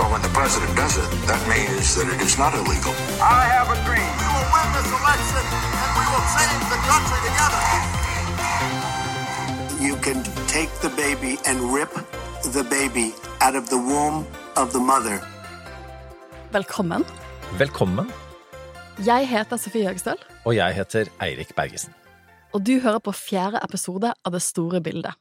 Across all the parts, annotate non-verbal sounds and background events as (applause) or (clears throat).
But when the president does it, that means that it is not illegal. I have a dream. We will win this election and we will save the country together. You can take the baby and rip the baby out of the womb of the mother. Velkommen. Velkommen, Jeg heter Sofie Høgstøl, og jeg heter Eirik Bergesen. og du hører på fjerde episode av Det store bildet.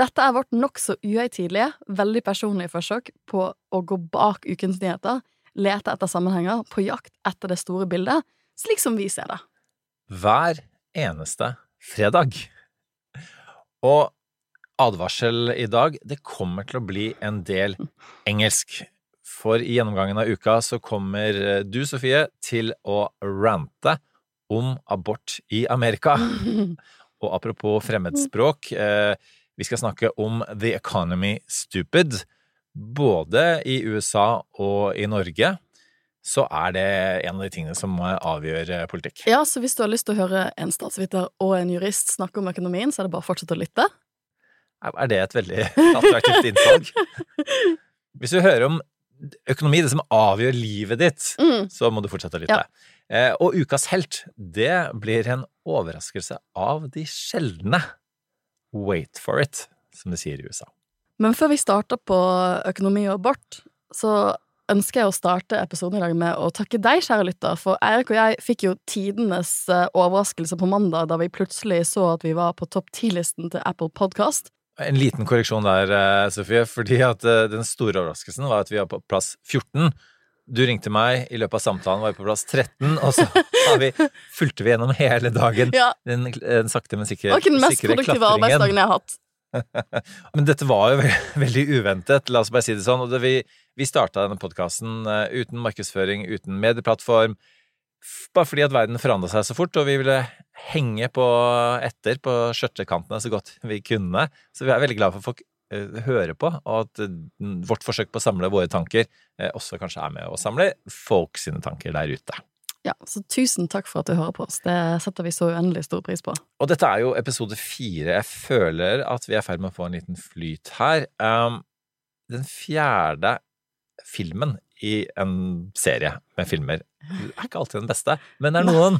Dette er vårt nokså uhøytidelige, veldig personlige forsøk på å gå bak ukens nyheter, lete etter sammenhenger, på jakt etter det store bildet, slik som vi ser det. Hver eneste fredag. Og advarsel i dag, det kommer til å bli en del engelsk. For i gjennomgangen av uka så kommer eh, du, Sofie, til å rante om abort i Amerika. (laughs) Og apropos fremmedspråk, eh, vi skal snakke om The Economy Stupid. Både i USA og i Norge så er det en av de tingene som avgjør eh, politikk. Ja, så hvis du har lyst til å høre en statsviter og en jurist snakke om økonomien, så er det bare å fortsette å lytte. Er det et veldig attraktivt innsalg? (laughs) Hvis du hører om økonomi, det som avgjør livet ditt, Mm. så må du fortsette å lytte. Ja. og ukas helt, det blir en overraskelse av de sjeldne. Wait for it, som de sier i USA. Men før vi starter på økonomi og abort, så ønsker jeg å starte episoden i dag med å takke deg, kjære lytter, for Eirik og jeg fikk jo tidenes eh, overraskelse på mandag da vi plutselig så at vi var på topp 10-listen til Apple Podcast. En liten korreksjon der, eh, Sofie, fordi at eh, den store overraskelsen var at vi var på plass 14. Du ringte meg i løpet av samtalen, var på plass 13, og så har vi, fulgte vi gjennom hele dagen Ja, den, den sakte, men sikre, var ikke den mest produktive arbeidsdagen jeg har hatt. (laughs) Men dette var jo ve- veldig uventet, la oss bare si det sånn. Og det, vi, vi starta denne podkasten uten markedsføring, uten medieplattform. Bare fordi at verden forandra seg så fort, og vi ville henge på etter på skjørtekantene så godt vi kunne. Så vi er veldig glad for at folk eh, hører på, og at eh, vårt forsøk på å samle våre tanker eh, også kanskje er med å samle folk sine tanker der ute. Ja, så tusen takk for at du hører på oss. Det setter vi så uendelig stor pris på. Og dette er jo episode fire. Jeg føler at vi er i ferd med å få en liten flyt her. Um, den fjerde filmen i en serie med filmer er ikke alltid den beste, men det er noen.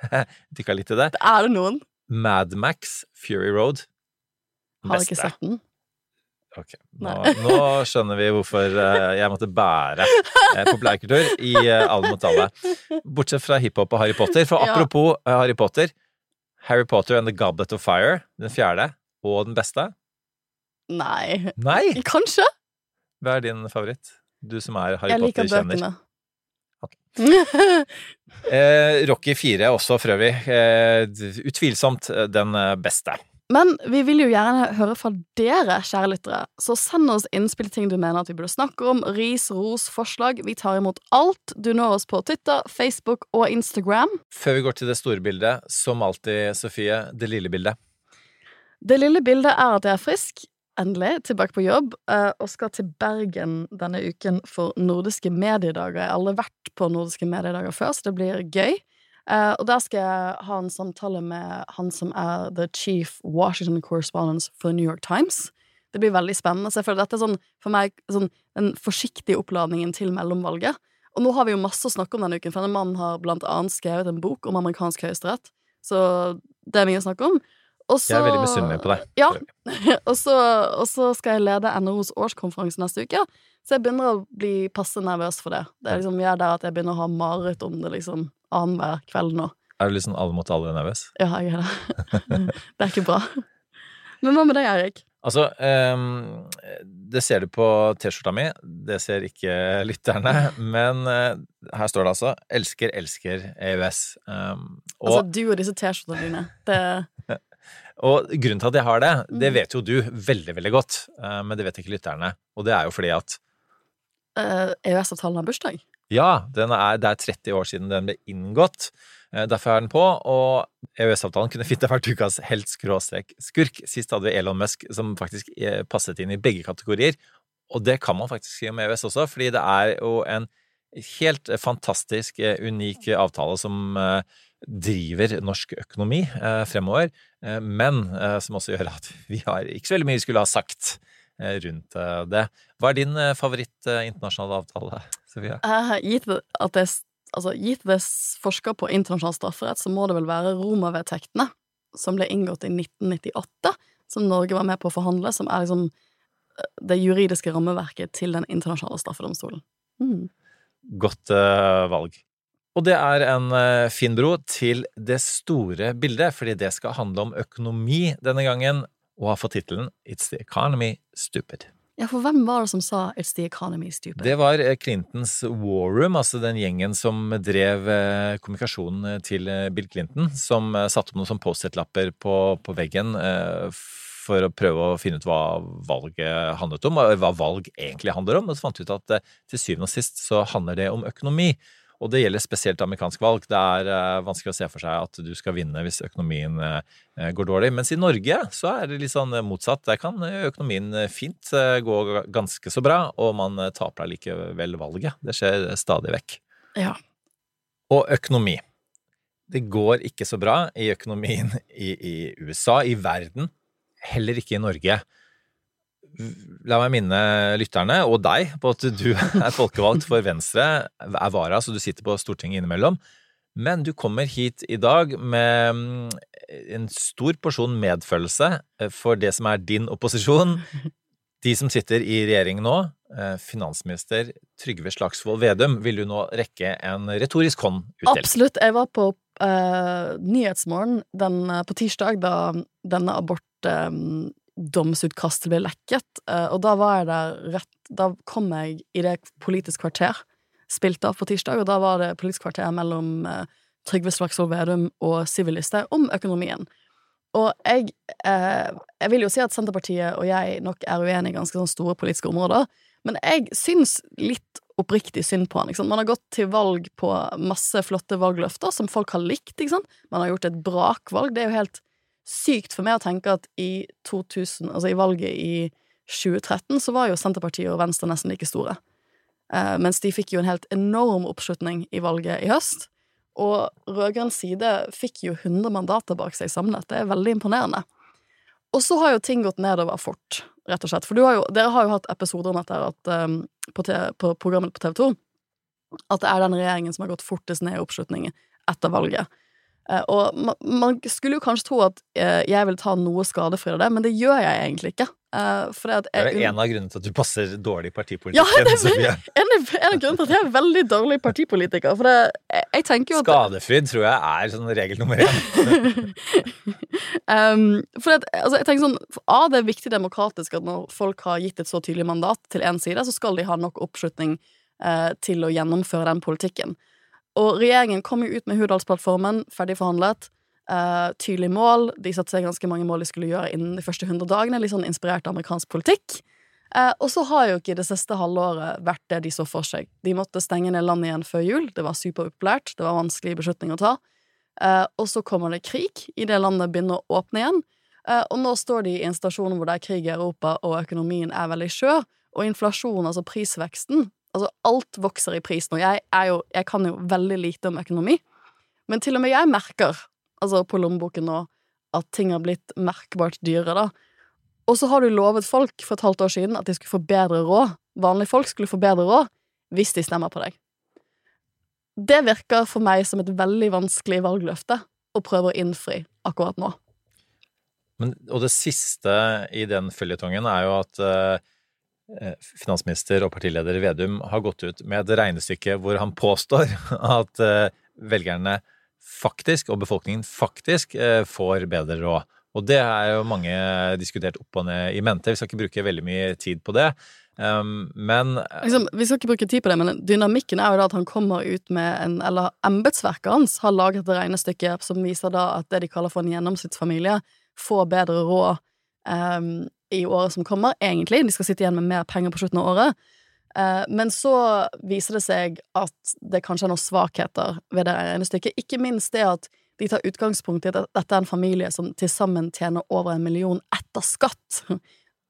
(laughs) Dykka litt i det. det Er det noen? Mad Max, Fury Road. Beste. Har ikke sett den. Ok, nå, (laughs) nå skjønner vi hvorfor eh, jeg måtte bære eh, populærkultur i eh, alle mot alle. Bortsett fra hiphop og Harry Potter. For apropos ja. Harry Potter. Harry Potter and the Goblet of Fire, den fjerde, og den beste. Nei. Nei! Kanskje? Hva er din favoritt? Du som er Harry Jeg liker bøkene. Eh, Rocky 4 også, for øvrig. Eh, utvilsomt den beste. Men vi vil jo gjerne høre fra dere, kjære lyttere, så send oss innspill ting du mener at vi burde snakke om, ris, ros, forslag. Vi tar imot alt. Du når oss på Twitter, Facebook og Instagram. Før vi går til det store bildet, som alltid, Sofie, det lille bildet. Det lille bildet er at jeg er frisk, endelig, tilbake på jobb, eh, og skal til Bergen denne uken for nordiske mediedager. Jeg har aldri vært på nordiske mediedager før, så det blir gøy. Eh, og der skal jeg ha en samtale med han som er the chief Washington correspondent for New York Times. Det blir veldig spennende. Så jeg føler dette er sånn, for meg sånn, den forsiktige oppladningen til mellomvalget. Og nå har vi jo masse å snakke om denne uken, for denne mannen har blant annet skrevet en bok om amerikansk høyesterett. Så det er mye å snakke om. Også, Jeg er veldig misunnelig på deg. Ja. (laughs) og, så, og så skal jeg lede NHOs årskonferanse neste uke. Så jeg begynner å bli passe nervøs for det. Det er liksom, Vi er der at jeg begynner å ha mareritt om det liksom annenhver kveld nå. Er du liksom alle mot alle nervøs? Ja, jeg er det. (laughs) det er ikke bra. Men hva med deg, Erik? Altså, ehm, det ser du på T-skjorta mi, det ser ikke lytterne, (laughs) men eh, her står det altså 'Elsker, elsker EØS'. Um, og, Altså, du og disse T-skjortene dine. Det, (laughs) og grunnen til at jeg har det, det Mm. vet jo du veldig, veldig godt, eh, men det vet ikke lytterne. Og det er jo fordi at eh, EØS-avtalen har bursdag. Ja, er, det er 30 år siden den ble inngått. Eh, Derfor er den på, og EØS-avtalen kunne fint ha vært ukas helt-skurk. Sist hadde vi Elon Musk, som faktisk eh, passet inn i begge kategorier. Og det kan man faktisk si om EØS også, fordi det er jo en helt fantastisk, eh, unik avtale som driver norsk økonomi fremover, men som også gjør at vi har ikke så veldig mye vi skulle ha sagt rundt det. Hva er din favoritt internasjonale avtale, Sofia? Eh, gitt det at det, altså, gitt det er forsker på internasjonal strafferett, så må det vel være Roma-vedtektene, som ble inngått i 1998, som Norge var med på å forhandle, som er liksom eh, det juridiske rammeverket til den internasjonale straffedomstolen. Mm. Godt uh, valg. Og det er en uh, fin bro til det store bildet, fordi det skal handle om økonomi denne gangen, og har fått tittelen It's the economy stupid. Ja, for hvem var det som sa 'It's the economy stupid'? Det var eh, Clintons War Room, altså den gjengen som drev eh, kommunikasjonen til eh, Bill Clinton, som satte opp noen sånn Post-It-lapper på, på veggen for å prøve å finne ut hva valget handlet om, og hva valg egentlig handler om. Og så fant vi ut at til syvende og sist så handler det om økonomi. Og det gjelder spesielt amerikansk valg. Det er eh, vanskelig å se for seg at du skal vinne hvis økonomien eh, går dårlig. Mens i Norge så er det litt sånn eh, motsatt. Der kan økonomien fint gå ganske så bra, og man taper allikevel valget. Det skjer stadig vekk. Ja. Og økonomi. Det går ikke så bra i økonomien i, i USA, i verden, heller ikke i Norge. La meg minne lytterne, og deg, på at du (laughs) er folkevalgt for Venstre, er vara, så du sitter på Stortinget innimellom. Men du kommer hit i dag med mm, en stor porsjon medfølelse eh, for det som er din opposisjon. (laughs) De som sitter i regjering nå, eh, finansminister Trygve Slagsvold Vedum, vil du nå rekke en retorisk hånd ut til. Absolutt. Jeg var på uh, Nyhetsmorgen på tirsdag, da denne abortdomsutkastet ble lekket, eh, og da var jeg der rett Da kom jeg i det Politisk kvarter spilte av på tirsdag, og da var det Politisk kvarter mellom eh, Trygve Slagsvold Vedum og Listhaug om økonomien. Og jeg, eh, jeg vil jo si at Senterpartiet og jeg nok er uenige i ganske sånn store politiske områder, men jeg syns litt oppriktig synd på han. Man har gått til valg på masse flotte valgløfter som folk har likt. Man har gjort et brakvalg. Det er jo helt sykt for meg å tenke at i 2000, altså i valget i 2013, så var jo Senterpartiet og Venstre nesten like store. Eh, mens de fikk jo en helt enorm oppslutning i valget i høst. Og rød-grønn side fikk jo 100 mandater bak seg samlet. Det er veldig imponerende. Og så har jo ting gått nedover fort, rett og slett. For har jo, dere har jo hatt episoder om dette at, um, på, te, på programmet på TV 2 at det er den regjeringen som har gått fortest ned i oppslutningen etter valget. Eh, og man, man skulle jo kanskje tro at eh, jeg vil ta noe skadefri av det, men det gjør jeg egentlig ikke. For fordi at Det er en av grunnene til at du passer dårlig i ja, partipolitikken. (laughs) det er en, av- grunnene til at jeg er veldig dårlig partipolitiker. For det, jeg, jeg tenker jo at Skadefryd tror jeg er sånn regel nummer én. um, (laughs) for det, altså, jeg tenker sånn for A, det er viktig demokratisk at når folk har gitt et så tydelig mandat til én side, så skal de ha nok oppslutning uh, til å gjennomføre den politikken. Og regjeringen kom jo ut med Hurdalsplattformen, ferdig forhandlet. eh, tydelig mål. De satte seg ganske mange mål de skulle gjøre innen de første 100 dagene. Litt sånn inspirert av amerikansk politikk. Uh, og så har jo ikke det siste halvåret vært det de så for seg. De måtte stenge ned landet igjen før jul. Det var superupopulært. Det var vanskelig beslutning å ta. Uh, og så kommer det krig i det landet begynner å åpne igjen. Og nå står de i en stasjon hvor det er krig i Europa, og økonomien er veldig skjør. Og inflasjon, altså prisveksten Altså, alt vokser i pris nå. Jeg, jo, jeg kan jo veldig lite om økonomi, men til og med jeg merker, altså på lommeboken nå, at ting har blitt merkbart dyrere, da. Og så har du lovet folk for et halvt år siden at de skulle få bedre råd. Vanlige folk skulle få bedre råd hvis de stemmer på deg. Det virker for meg som et veldig vanskelig valgløfte å prøve å innfri akkurat nå. Men, og det siste i den føljetongen er jo at eh, finansminister og partileder Vedum har gått ut med et regnestykke hvor han påstår (laughs) at eh, velgerne faktisk, og befolkningen faktisk, eh, får bedre råd. Og det er jo mange diskutert opp og ned i mente. Vi skal ikke bruke veldig mye tid på det. Um, men Liksom, vi skal ikke bruke tid på det, men dynamikken er jo da at han kommer ut med en Eller embetsverket hans har laget et regnestykke som viser da at det de kaller for en gjennomsnittsfamilie, får bedre råd um, i året som kommer, egentlig. De skal sitte igjen med mer penger på slutten av året. Eh, Men så viser det seg at det kanskje er noen svakheter ved det regnestykket. Ikke minst det at de tar utgangspunkt i at dette er en familie som til sammen tjener over en million etter skatt. (laughs)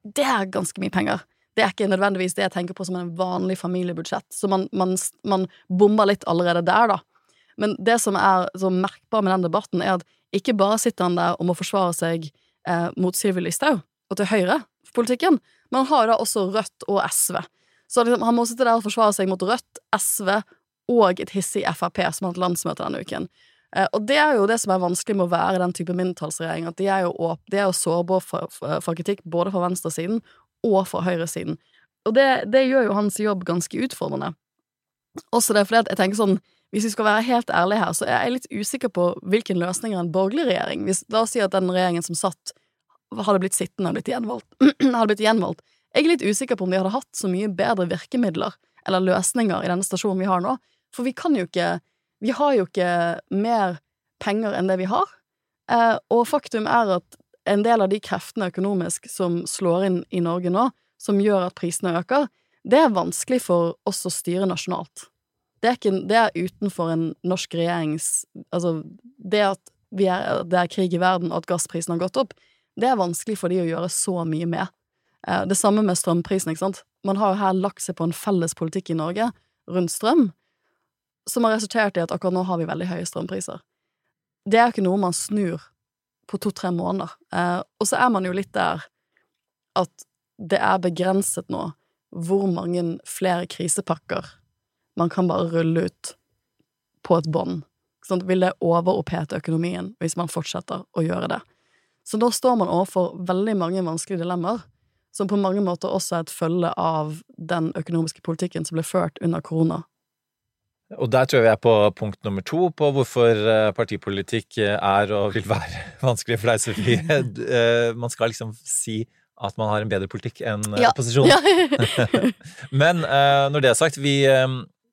Det er ganske mye penger. Det er ikke nødvendigvis det jeg tenker på som en vanlig familiebudsjett, så man, man, man bomber litt allerede der, da. Men det som er så merkbar med den debatten, er at ikke bare sitter han der og må forsvare seg eh, mot Sylvi Listhaug og til Høyre for politikken, men han har jo da også Rødt og SV. Så liksom, han må sitte der og forsvare seg mot Rødt, SV og et hissig Frp som har hatt landsmøte denne uken. Eh, og det er jo det som er vanskelig med å være den type mindretallsregjering, at de er jo, åp de er jo sårbare for, for, kritikk både fra venstresiden og fra høyresiden. Og det, det gjør jo hans jobb ganske utfordrende. Også det fordi at jeg tenker sånn, hvis vi skal være helt ærlige her, så er jeg litt usikker på hvilken løsning en borgerlig regjering. Hvis, la oss si at den regjeringen som satt, hadde blitt sittende og blitt gjenvalgt. (clears throat) hadde blitt gjenvalgt. Jeg er litt usikker på om de hadde hatt så mye bedre virkemidler eller løsninger i denne stasjonen vi har nå. For vi kan jo ikke Vi har jo ikke mer penger enn det vi har. Eh, og faktum er at en del av de kreftene økonomisk som slår inn i Norge nå, som gjør at prisene øker, det er vanskelig for oss å styre nasjonalt. Det er, ikke, det er utenfor en norsk regjerings Altså, det at er, det er krig i verden, og at gassprisen har gått opp, det er vanskelig for de å gjøre så mye med. Eh, det samme med strømprisen, ikke sant. Man har jo her lagt seg på en felles politikk i Norge rundt strøm, som har resultert i at akkurat nå har vi veldig høye strømpriser. Det er ikke noe man snur på to-tre måneder. Eh, og så er man jo litt der at det er begrenset nå hvor mange flere krisepakker man kan bare rulle ut på et bånd. Sånn, vil det overopphete økonomien hvis man fortsetter å gjøre det? Så da står man overfor veldig mange vanskelige dilemmaer, som på mange måter også er et følge av den økonomiske politikken som ble ført under korona. Og der tror jeg vi er på punkt nummer to på hvorfor eh, partipolitikk eh, er og vil være (laughs) vanskelig for deg, Sofie. (laughs) Eh, man skal liksom si at man har en bedre politikk enn Ja. opposisjonen. (laughs) Ja. Men eh, når det er sagt, vi, eh,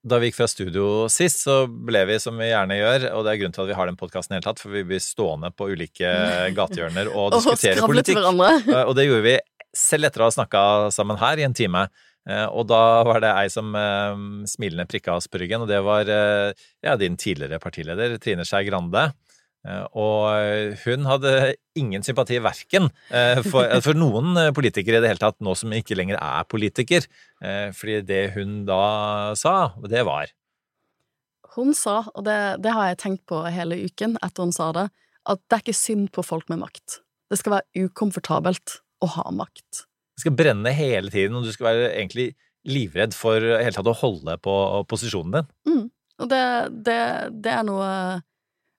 da vi gikk fra studio sist, så ble vi som vi gjerne gjør, og det er grunnen til at vi har den podkasten i hele tatt, for vi blir stående på ulike (laughs) gatehjørner og Og diskutere politikk. (laughs) Eh, Og det gjorde vi selv etter å ha snakka sammen her i en time. Eh, Og da var det ei som eh, smilende prikka oss på ryggen, og det var ja, din tidligere partileder, Trine Skei Grande. Eh, Og hun hadde ingen sympati verken eh, for, for noen eh, politikere i det hele tatt, nå som ikke lenger er politiker. Eh, Fordi det hun da sa, det var Hun sa, og det, det har jeg tenkt på hele uken etter hun sa det, at det er ikke synd på folk med makt. Det skal være ukomfortabelt å ha makt. Det skal brenne hele tiden, og du skal være egentlig livredd for hele tatt å holde på posisjonen din. Og det, det, det er noe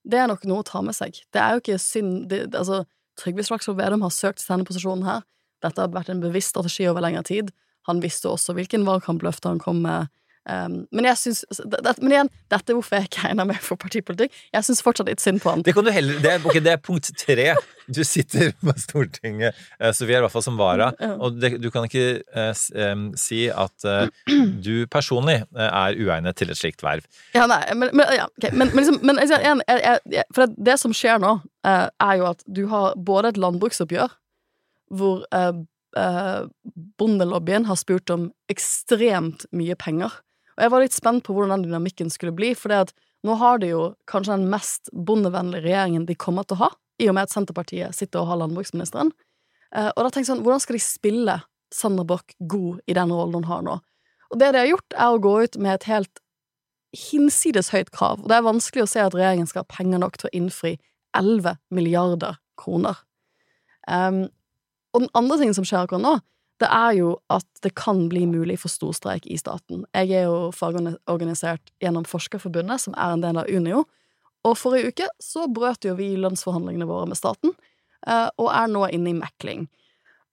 Det er nok noe å ta med seg. Det er jo ikke synd det, Altså, Trygve Slagsvold Vedum har søkt denne posisjonen her. Dette har vært en bevisst strategi over lengre tid. Han visste også hvilken valgkampløfte han kom med. Um, men jeg synes, det, det, Men igjen, dette er hvorfor jeg ikke egner meg for partipolitikk. Jeg syns fortsatt litt synd på han. Det kan du heller Det okay, det er punkt tre. Du sitter på Stortinget, så vi er i hvert fall som vara, og du kan ikke eh, si at eh, du personlig eh, er uegnet til et slikt verv. Ja, nei, men, men, ja, okay. men, men liksom men, jeg, jeg, jeg, For det, som skjer nå, eh, er jo at du har både et landbruksoppgjør hvor eh, eh, bondelobbyen har spurt om ekstremt mye penger. Og jeg var litt spent på hvordan den dynamikken skulle bli, for det at nå har de jo kanskje den mest bondevennlige regjeringen de kommer til å ha, i og med at Senterpartiet sitter og har landbruksministeren. Eh, og da tenkte jeg sånn, hvordan skal de spille Sandra Borch god i den rollen hun har nå? Og det de har gjort, er å gå ut med et helt hinsides høyt krav, og det er vanskelig å se at regjeringen skal ha penger nok til å innfri 11 milliarder kroner. Um, og den andre tingen som skjer akkurat nå, det er jo at det kan bli mulig for storstreik i staten. Jeg er jo fagorganisert gjennom Forskerforbundet, som er en del av Unio, og forrige uke så brøt jo vi lønnsforhandlingene våre med staten, eh, og er nå inne i mekling.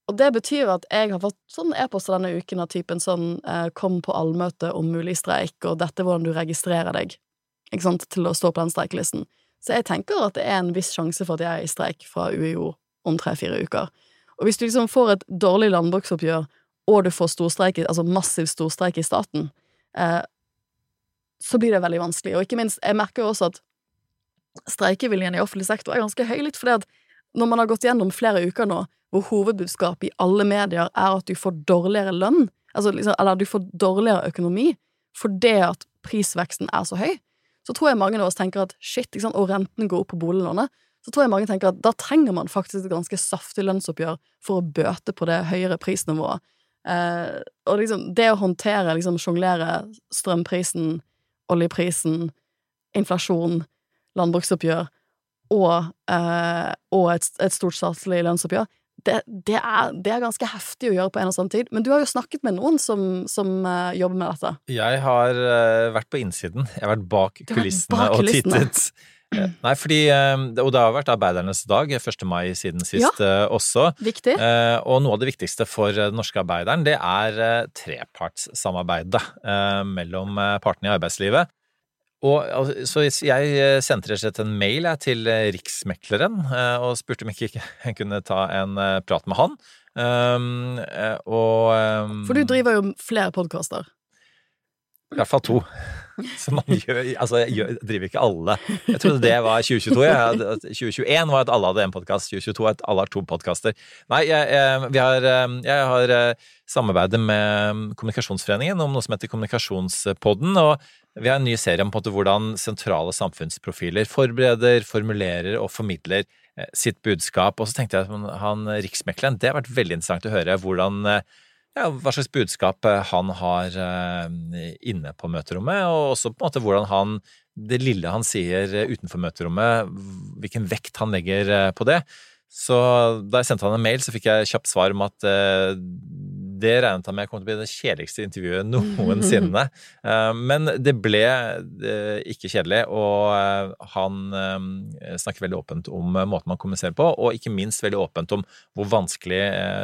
Og det betyr at jeg har fått sånn e-poster denne uken av typen sånn eh, 'kom på allmøte om mulig streik', og 'dette er hvordan du registrerer deg', ikke sant, til å stå på den streikelisten. Så jeg tenker at det er en viss sjanse for at jeg er i streik fra UiO om tre-fire uker. Og hvis du liksom får et dårlig landbruksoppgjør, og du får storstreik, altså massiv storstreik i staten, eh, så blir det veldig vanskelig. Og ikke minst, jeg merker jo også at streikeviljen i offentlig sektor er ganske høy, litt fordi at når man har gått gjennom flere uker nå, hvor hovedbudskapet i alle medier er at du får dårligere lønn, altså liksom, eller du får dårligere økonomi fordi at prisveksten er så høy, så tror jeg mange av oss tenker at shit, ikke sant, og renten går opp på boliglånet, så tror jeg mange tenker at da trenger man faktisk et ganske saftig lønnsoppgjør for å bøte på det høyere prisnivået. Eh, og liksom, det å håndtere, liksom sjonglere strømprisen, oljeprisen, inflasjon, landbruksoppgjør og, eh, og et, et stort statlig lønnsoppgjør, det, det, er, det, er, ganske heftig å gjøre på en og samme tid. Men du har jo snakket med noen som, som uh, jobber med dette. Jeg har uh, vært på innsiden. Jeg har vært bak kulissene bak og kulissene. tittet. (clears throat) Nei, fordi Og det har vært arbeidernes dag, 1. mai siden sist Ja. også. Viktig. Eh, og noe av det viktigste for den norske arbeideren, det er eh, trepartssamarbeidet eh, mellom eh, partene i arbeidslivet. Og, så jeg eh, sendte rett og slett en mail til eh, Riksmekleren eh, og spurte om ikke jeg kunne ta en eh, prat med han. Um, eh, og um, For du driver jo flere podkaster. I hvert fall to. (laughs) Så man gjør Altså, jeg gjør, driver ikke alle. Jeg trodde det var 2022. Jeg 2021 var at alle hadde én podkast. 2022 at alle har to podkaster. Nei, jeg, jeg, har, eh, jeg har eh, samarbeidet med Kommunikasjonsforeningen om noe som heter Kommunikasjonspodden. Og vi har en ny serie om måte hvordan sentrale samfunnsprofiler forbereder, formulerer og formidler eh, sitt budskap. Og så tenkte jeg at han- riksmekleren, det har vært veldig interessant å høre hvordan eh, ja, hva slags budskap eh, han har eh, inne på møterommet, og også på en måte hvordan han det lille han sier eh, utenfor møterommet, hvilken vekt han legger på det. Så da jeg sendte han en mail, så fikk jeg kjapt svar om at det regnet han med kom til å bli det kjedeligste intervjuet noensinne. (laughs) Eh, Men det ble eh, ikke kjedelig, og eh, han snakker veldig åpent om måten man kommuniserer på, og ikke minst veldig åpent om hvor vanskelig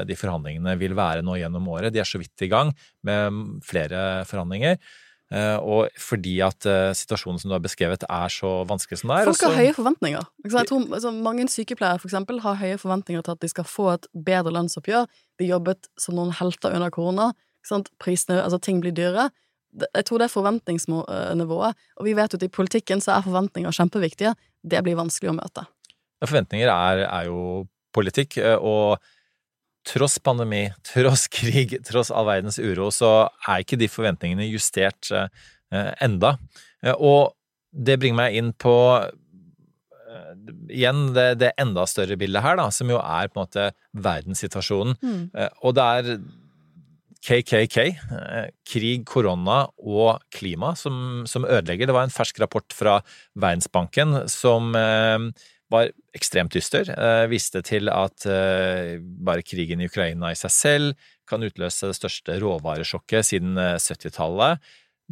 de forhandlingene vil være nå gjennom året. De er så vidt i gang med flere forhandlinger. Eh, Og fordi at eh, situasjonen som du har beskrevet er så vanskelig som det er Folk har høye forventninger. Jeg tror altså, Mange sykepleiere for eksempel, har høye forventninger til at de skal få et bedre lønnsoppgjør. De jobbet som noen helter under korona. Prisene, altså ting blir dyrere. Jeg tror det er forventningsnivået. Og vi vet jo at i politikken så er forventninger kjempeviktige. Det blir vanskelig å møte. Forventninger er, er jo politikk, eh, og tross pandemi, tross krig, tross all verdens uro, så er ikke de forventningene justert eh, enda. Eh, Og det bringer meg inn på eh, igjen det, det enda større bildet her, da, som jo er på en måte verdenssituasjonen. Mm. Og det er KKK, krig, korona og klima, som, som ødelegger. Det var en fersk rapport fra Verdensbanken som eh, var ekstremt dyster. Eh, viste til at eh, bare krigen i Ukraina i seg selv kan utløse det største råvaresjokket siden eh, 70-tallet.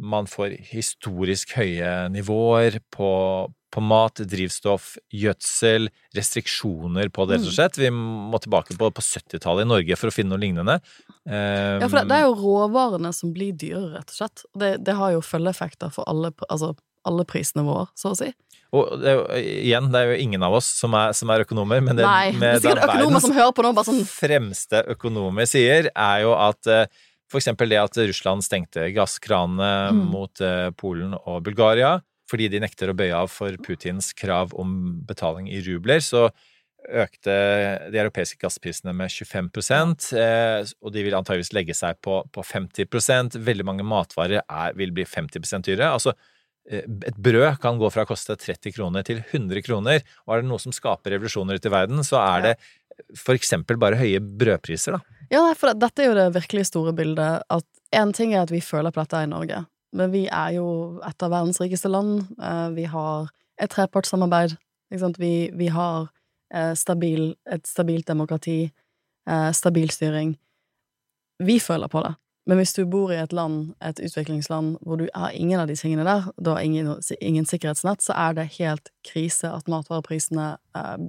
Man får historisk høye nivåer på, på mat, drivstoff, gjødsel, restriksjoner på det, rett og slett. Vi må tilbake på, på 70-tallet i Norge for å finne noe lignende. Ja, for det, det er jo råvarene som blir dyrere, rett og slett. Det, det har jo følgeeffekter for alle, altså, alle prisnivåer, så å si. Og det jo, igjen, det er jo ingen av oss som er, som er økonomer, men det, Nei, det med er sikkert økonomer som hører på nå, bare sånn fremste økonomer sier, er jo at eh, for eksempel det at Russland stengte gasskranene Mm. mot eh, Polen og Bulgaria, fordi de nekter å bøye av for Putins krav om betaling i rubler, så økte de europeiske gassprisene med 25 eh, og de vil antageligvis legge seg på, på 50% Veldig mange matvarer er, vil bli 50 dyrere. Altså, et brød kan gå fra å koste 30 kroner til 100 kroner, og er det noe som skaper revolusjoner ute i verden, så er det for eksempel bare høye brødpriser, da. Ja, for dette er jo det virkelig store bildet. At en ting er at vi føler på dette i Norge, men vi er jo et av verdens rikeste land. Eh, Vi har et trepartssamarbeid. Ikke sant? Vi, vi har eh, stabil, et stabilt demokrati, eh, stabil styring. Vi føler på det. Men hvis du bor i et land, et utviklingsland, hvor du har ingen av de tingene der, har ingen, ingen sikkerhetsnett, så er det helt krise at matvareprisene eh,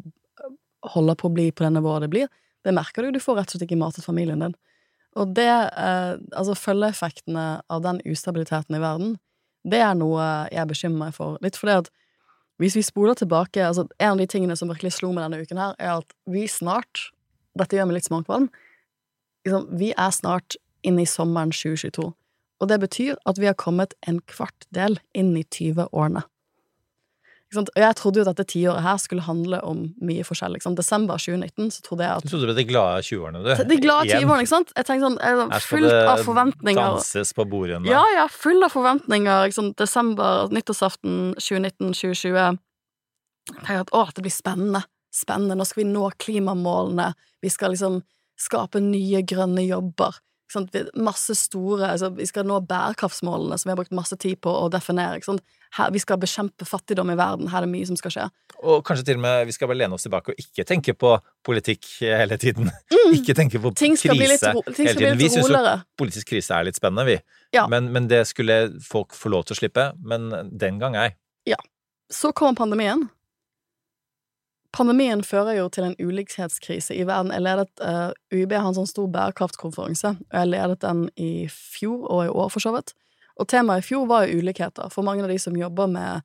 holder på å bli på det nivået det blir. Det merker du, du får rett og slett ikke matet familien din. Og det, eh, altså følgeeffektene av den ustabiliteten i verden, det er noe jeg bekymrer meg for. Litt fordi at hvis vi spoler tilbake, altså en av de tingene som virkelig slo meg denne uken her, er at vi snart, dette gjør meg litt småkvalm, liksom, vi er snart inne i sommeren 2022. Og det betyr at vi har kommet en kvart del inn i 20-årene. Og jeg trodde jo at dette tiåret her skulle handle om mye forskjell. Desember 2019 så trodde jeg at Du trodde det ble de glade 20-årene, du. De glade 20-årene, ikke sant? Jeg tenkte sånn, jeg, Her skal fullt av det danses på bordene. Ja, ja, full av forventninger. Ikke sant? Desember, nyttårsaften 2019-2020. Jeg tenker at å, det blir spennende. Spennende. Nå skal vi nå klimamålene. Vi skal liksom skape nye grønne jobber. Masse store altså, Vi skal nå bærekraftsmålene, som vi har brukt masse tid på å definere. Her, vi skal bekjempe fattigdom i verden. Her er det mye som skal skje. Og kanskje til og med vi skal bare lene oss tilbake og ikke tenke på politikk hele tiden. (laughs) Ikke tenke på Mm. Ting litt, krise ting hele tiden. Vi litt syns jo politisk krise er litt spennende, vi. Ja. Men, men det skulle folk få lov til å slippe. Men den gang ei. Så kommer pandemien. Pandemien fører jo til en ulikhetskrise i verden. Jeg ledet uh, UiB har en sånn stor bærekraftkonferanse, og jeg ledet den i fjor og i år, for så vidt. Og temaet i fjor var jo ulikheter. For mange av de som jobber med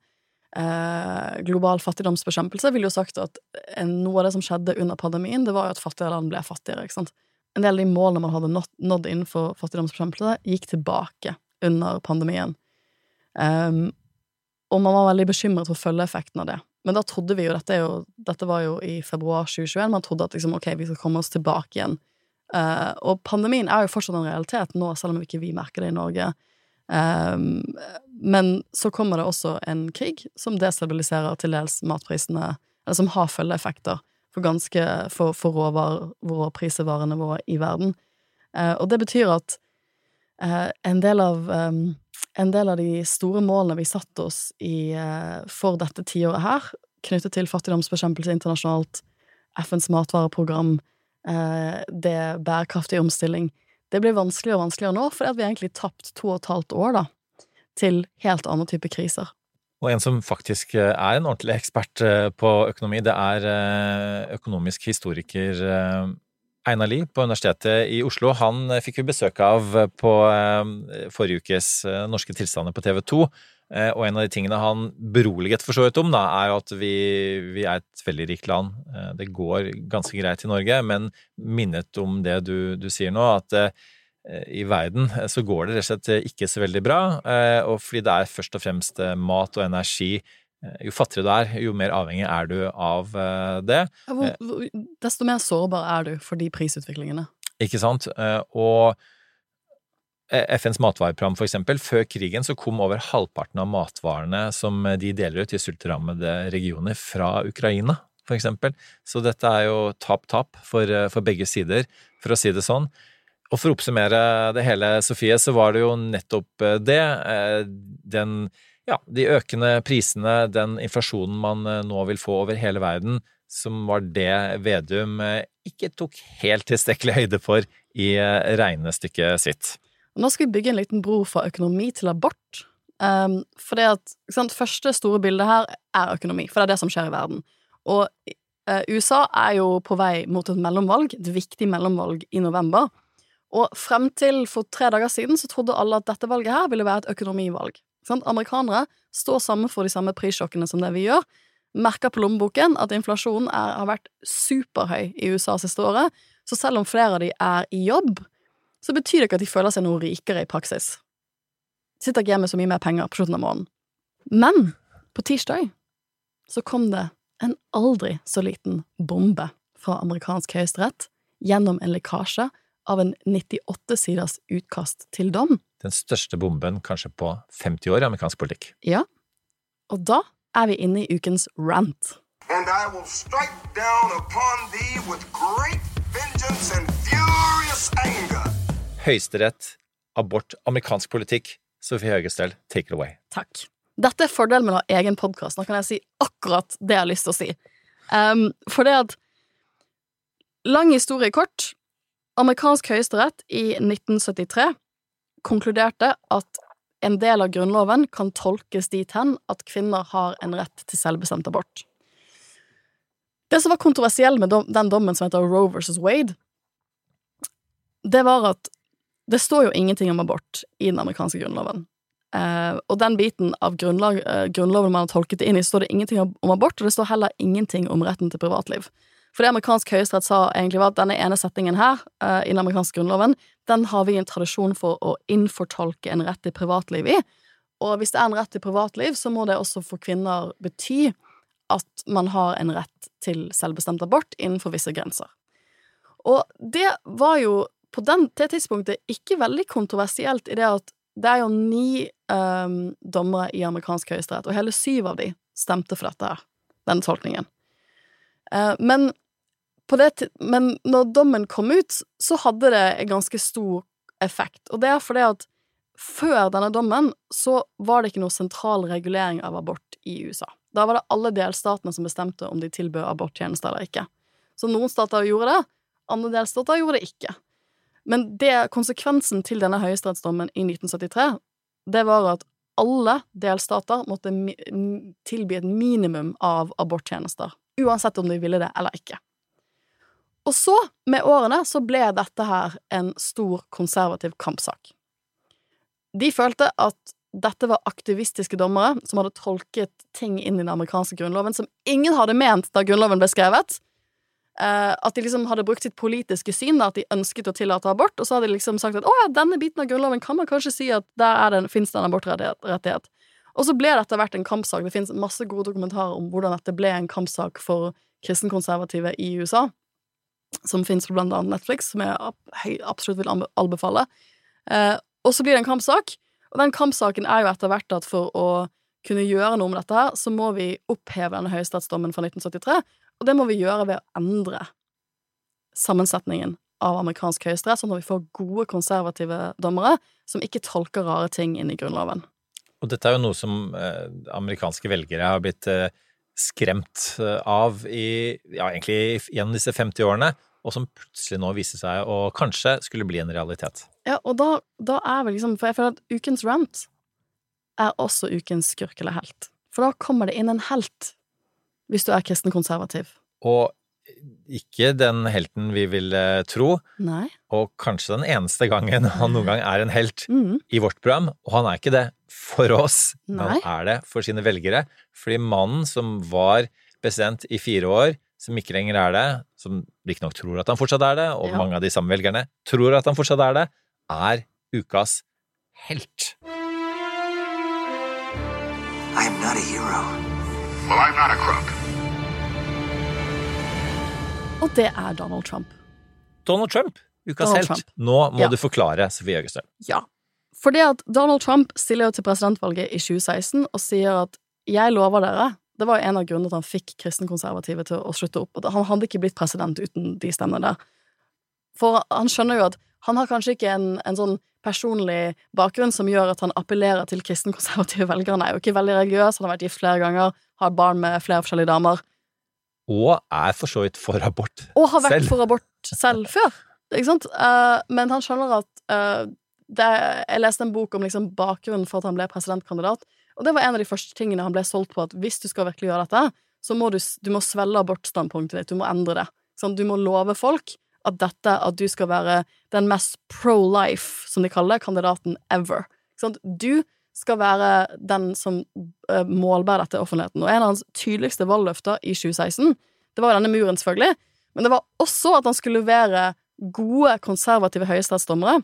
uh, global fattigdomsbekjempelse, ville jo sagt at noe av det som skjedde under pandemien, det var jo at fattigere land ble fattigere. ikke sant? En del av de målene man hadde nådd innenfor fattigdomsbekjempelse, gikk tilbake under pandemien. Um, og man var veldig bekymret for følgeeffekten av det. Men da trodde vi jo dette, jo, dette var jo i februar 2021, man trodde at liksom, ok, vi skal komme oss tilbake igjen. Uh, og pandemien er jo fortsatt en realitet nå, selv om ikke vi merker det i Norge. Um, men så kommer det også en krig som destabiliserer til dels matprisene, eller som har følgeeffekter for for, for råvarer, råprisevarene våre i verden. Uh, og det betyr at en del av en del av de store målene vi satte oss i eh, for dette tiåret her, knyttet til fattigdomsbekjempelse internasjonalt, FNs matvareprogram, eh, det bærekraftig omstilling, det blir vanskeligere og vanskeligere nå, fordi vi egentlig tapt to og et halvt år, da, til helt andre typer kriser. Og en som faktisk eh, er en ordentlig ekspert eh, på økonomi, det er eh, økonomisk historiker eh, Einar Lie på Universitetet i Oslo. Han eh, fikk vi besøk av på eh, forrige ukes eh, Norske tilstander på TV 2. Eh, Og en av de tingene han beroliget for så vidt om, da, er jo at vi, vi er et veldig rikt land. Eh, Det går ganske greit i Norge, men minnet om det du, du sier nå, at eh, i verden eh, så går det rett og slett ikke så veldig bra. eh, Og fordi det er først og fremst eh, mat og energi. Eh, Jo fattigere du er, jo mer avhengig er du av eh, det. Hvor, hvor, desto mer sårbar er du for de prisutviklingene. Ikke sant? Eh, Og eh, FNs matvareprogram, for eksempel, før krigen så kom over halvparten av matvarene som de deler ut til sultrammede regioner, fra Ukraina, for eksempel. Så dette er jo tap-tap for, eh, for begge sider, for å si det sånn. Og for å oppsummere det hele, Sofie, så var det jo nettopp eh, det. eh, Den, ja, de økende prisene, den inflasjonen man eh, nå vil få over hele verden, som var det Vedum eh, ikke tok helt tilstrekkelig høyde for i eh, regnestykket sitt. Nå skal vi bygge en liten bro fra økonomi til abort. Um, for det at, sant, første store bilde her er økonomi, for det er det som skjer i verden. Og uh, USA er jo på vei mot et mellomvalg, et viktig mellomvalg i november. Og frem til for tre dager siden så trodde alle at dette valget her ville være et økonomivalg. Sant? Amerikanere står sammen for de samme prissjokkene som det vi gjør. Merker på lommeboken at inflasjonen er, har vært superhøy i USA siste året. Så selv om flere av de er i jobb, så betyr det ikke at de føler seg noe rikere i praksis. Sitter ikke hjemme så mye mer penger på slutten av måneden. Men på tirsdag så kom det en aldri så liten bombe fra amerikansk høyesterett gjennom en lekkasje av en 98 siders utkast til dom. Den største bomben kanskje på 50 år i amerikansk politikk. Ja, og da er vi inne i ukens rant. And I will strike down upon thee with great vengeance and furious anger. Høyesterett, abort, amerikansk politikk. Sofie Høgestøl, take it away. Takk. Dette er fordelen med å ha egen podkast. Nå kan jeg si akkurat det jeg har lyst til å si. Um, for det at Lang historie kort. Amerikansk høyesterett i 1973 konkluderte at en del av Grunnloven kan tolkes dit hen at kvinner har en rett til selvbestemt abort. Det som var kontroversiell med den dommen som heter Roe versus Wade, det var at det står jo ingenting om abort i den amerikanske grunnloven. Eh, og den biten av eh, grunnloven man har tolket det inn i, står det ingenting om abort, og det står heller ingenting om retten til privatliv. For det amerikansk høyesterett sa egentlig var at denne ene setningen her, uh, i den amerikanske grunnloven, den har vi en tradisjon for å innfortolke en rett til privatliv i, Og hvis det er en rett til privatliv, så må det også for kvinner bety at man har en rett til selvbestemt abort innenfor visse grenser. Og det var jo på den, det tidspunktet ikke veldig kontroversielt i det at det er jo ni um, dommere i amerikansk høyesterett, og hele syv av de stemte for dette her, denne tolkningen. Uh, men, det, men når dommen kom ut, så hadde det en ganske stor effekt, og det er fordi at før denne dommen så var det ikke noe sentral regulering av abort i USA. Da var det alle delstatene som bestemte om de tilbød aborttjenester eller ikke. Så noen stater gjorde det, andre delstater gjorde det ikke. Men det, konsekvensen til denne høyesterettsdommen i 1973, det var at alle delstater måtte tilby et minimum av aborttjenester, uansett om de ville det eller ikke. Og så, med årene, så ble dette her en stor konservativ kampsak. De følte at dette var aktivistiske dommere som hadde tolket ting inn i den amerikanske grunnloven som ingen hadde ment da grunnloven ble skrevet, Uh, at de liksom hadde brukt sitt politiske syn, da, at de ønsket å tillate abort, og så hadde de liksom sagt at å ja, denne biten av grunnloven kan man kanskje si at der det, finnes det en abortrettighet. Og så ble dette vært en kampsak. Det finnes masse gode dokumentarer om hvordan dette ble en kampsak for kristenkonservative i USA, som finnes på blant annet Netflix, som jeg absolutt vil anbefale. Eh, og så blir det en kampsak, og den kampsaken er jo etter hvert at for å kunne gjøre noe med dette her, så må vi oppheve denne høyesterettsdommen fra 1973, og det må vi gjøre ved å endre sammensetningen av amerikansk høyesterett, sånn at vi får gode konservative dommere som ikke tolker rare ting inn i Grunnloven. Og dette er jo noe som eh, amerikanske velgere har blitt eh, skremt eh, av i, ja, egentlig gjennom disse 50 årene, og som plutselig nå viser seg å kanskje skulle bli en realitet. Ja, og da, da er vel liksom For jeg føler at ukens rant er også ukens skurk eller helt. For da kommer det inn en helt hvis du er kristen konservativ. Og ikke den helten vi vil tro, Nei. og kanskje den eneste gangen han noen gang er en helt mm. i vårt program. Og han er ikke det for oss, Nei. men han er det for sine velgere. Fordi mannen som var president i fire år, som ikke lenger er det, som riktignok tror at han fortsatt er det, og Ja. mange av de samme velgerne tror at han fortsatt er det, er ukas helt. I not a hero. Well, I'm not a crook. Og det er Donald Trump. Donald Trump, ukas Donald helt. Trump. Nå må Ja. du forklare, Sofie Øgestøl. Ja. Fordi at Donald Trump stiller jo til presidentvalget i 2016 og sier at 'jeg lover dere' Det var en av grunnene til at han fikk kristenkonservative til å slutte opp. Han hadde ikke blitt president uten de stemmene der. For han skjønner jo at han har kanskje ikke en, en sånn personlig bakgrunn som gjør at han appellerer til kristenkonservative (laughs) velgere. Han er jo ikke veldig religiøs, han har vært gift flere ganger, har barn med flere forskjellige damer. Og er for så vidt for abort selv. Og har vært selv. for abort selv før. Ikke sant? Eh, men han skjønner at eh, det, Jeg leste en bok om liksom bakgrunnen for at han ble presidentkandidat, og det var en av de første tingene han ble solgt på, at hvis du skal virkelig gjøre dette, så må du, du må svelge abortstandpunktet ditt, du må endre det. Sånn, du må love folk at dette, at du skal være den mest pro-life, som de kaller kandidaten ever. Sånn, du skal være den som uh, målbærer dette i offentligheten. Og en av hans tydeligste valgløfter i 2016, det var jo denne muren, selvfølgelig, men det var også at han skulle levere gode, konservative høyesterettsdommere.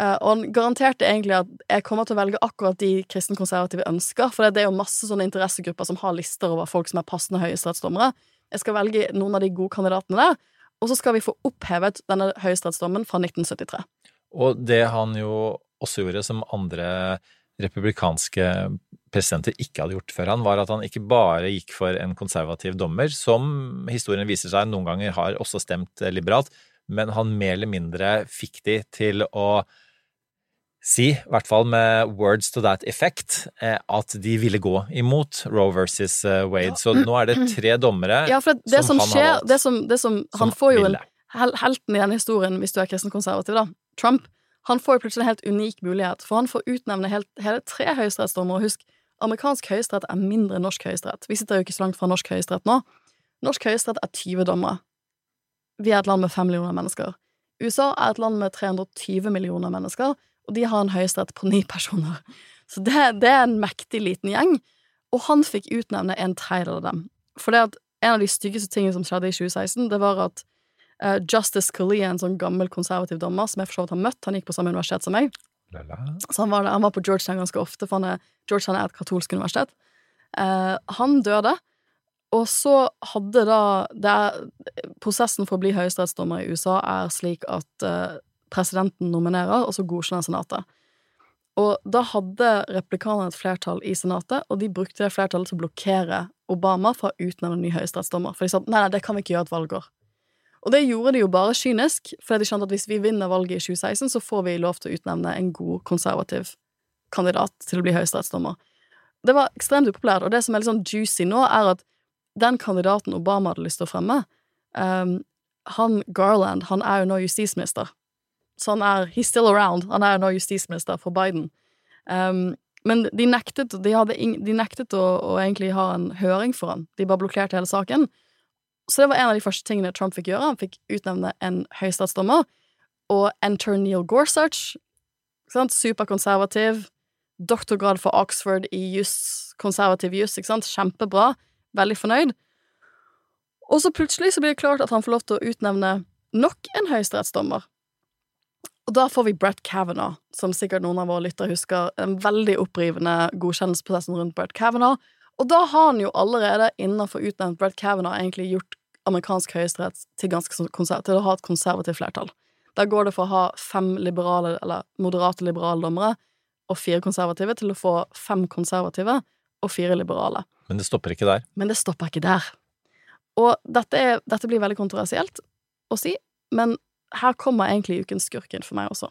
Uh, og han garanterte egentlig at jeg kommer til å velge akkurat de kristenkonservative ønsker, for det er jo masse sånne interessegrupper som har lister over folk som er passende høyesterettsdommere. Jeg skal velge noen av de gode kandidatene der, og så skal vi få opphevet denne høyesterettsdommen fra 1973. Og det han jo også gjorde, som andre republikanske presidenter ikke hadde gjort før han, var at han ikke bare gikk for en konservativ dommer, som historien viser seg noen ganger har også stemt liberalt, men han mer eller mindre fikk de til å si, i hvert fall med words to that effect, eh, at de ville gå imot Roe versus eh, Wade. Så nå er det tre dommere Ja, for det som, som han har skjer valgt, det som, det som, som Han får jo en Helten i denne historien, hvis du er kristenkonservativ, da, Trump, han får plutselig en helt unik mulighet, for han får utnevne helt, hele tre høyesterettsdommere. Husk, amerikansk høyesterett er mindre enn norsk høyesterett. Vi sitter jo ikke så langt fra norsk høyesterett nå. Norsk høyesterett er 20 dommere. Vi er et land med 5 millioner mennesker. USA er et land med 320 millioner mennesker, og de har en høyesterett på ni personer. Så det, det er en mektig liten gjeng, og han fikk utnevne en tredjedel av dem. For det at en av de styggeste tingene som skjedde i 2016, det var at uh, Justice Scalia, en sånn gammel konservativ dommer som jeg for så vidt har møtt, han gikk på samme universitet som meg, La-la. Så han var, han var på Georgetown ganske ofte, for han er, Georgetown er et katolsk universitet. uh, han døde, og så hadde da det er, Prosessen for å bli høyesterettsdommer i USA er slik at eh, presidenten nominerer, og så godkjenner senatet. Og da hadde replikanerne et flertall i senatet, og de brukte det flertallet til å blokkere Obama fra å utnevne ny høyesterettsdommer. For de sa nei, nei, det kan vi ikke gjøre et valgår. Og det gjorde de jo bare kynisk, for de skjønte at hvis vi vinner valget i 2016, så får vi lov til å utnevne en god konservativ kandidat til å bli høyesterettsdommer. Det var ekstremt upopulært, og det som er litt sånn juicy nå, er at den kandidaten Obama hadde lyst til å fremme, um, han Garland, han er jo nå justisminister. Så han er He's still around. Han er nå justisminister for Biden. Um, men de nektet, de ing, de nektet å, å egentlig ha en høring for han. De bare blokkerte hele saken. Så det var en av de første tingene Trump fikk gjøre. Han fikk utnevne en høyesterettsdommer og enter Neil Gorsuch. Sant? Superkonservativ. Doktorgrad for Oxford i juss, konservativ juss. Kjempebra. Veldig fornøyd. Og så plutselig så blir det klart at han får lov til å utnevne nok en høyesterettsdommer. Og da får vi Brett Kavanaugh, som sikkert noen av våre lyttere husker, den veldig opprivende godkjennelsesprosessen rundt Brett Kavanaugh. Og da har han jo allerede, innenfor utnevnt Brett Kavanaugh, egentlig gjort amerikansk høyesterett til, til å ha et konservativt flertall. Da går det for å ha fem liberale, eller moderate liberale dommere og fire konservative, til å få fem konservative og fire liberale. Men det stopper ikke der. Men det stopper ikke der. Og dette, er, dette blir veldig kontroversielt å si, men her kommer egentlig ukens skurk inn for meg også.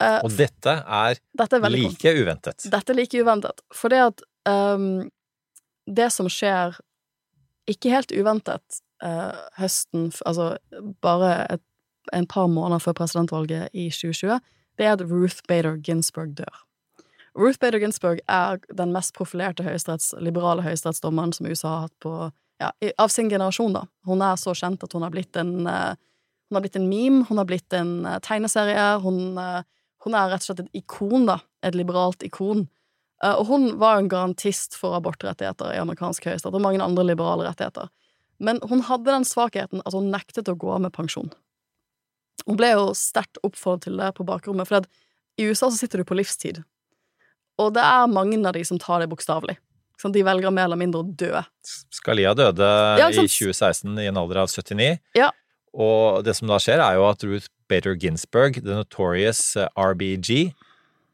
Uh, Og dette er dette er like like uventet. dette er like uventet, for det at um, Det som skjer ikke helt uventet uh, høsten Altså bare et, en par måneder før presidentvalget i 2020, det er at Ruth Bader Ginsburg dør. Ruth Bader Ginsburg er den mest profilerte høyesteretts, liberale høyesterettsdommeren som USA har hatt på ja, av sin generasjon, da. Hun er så kjent at hun har blitt en eh, Hun har blitt en meme, hun har blitt en eh, tegneserie, hun, eh, hun er rett og slett et ikon, da. Et liberalt ikon. Eh, og hun var jo en garantist for abortrettigheter i amerikansk høyesterett, og mange andre liberale rettigheter. Men hun hadde den svakheten at hun nektet å gå av med pensjon. Hun ble jo sterkt oppfordret til det på bakrommet, for i USA så sitter du på livstid. Og det er mange av de som tar det bokstavelig. Sånn, de velger mer eller mindre å dø. Scalia døde Ja, i 2016 i en alder av 79. Ja. Og det som da skjer, er jo at Ruth Bader Ginsburg, the notorious eh, RBG,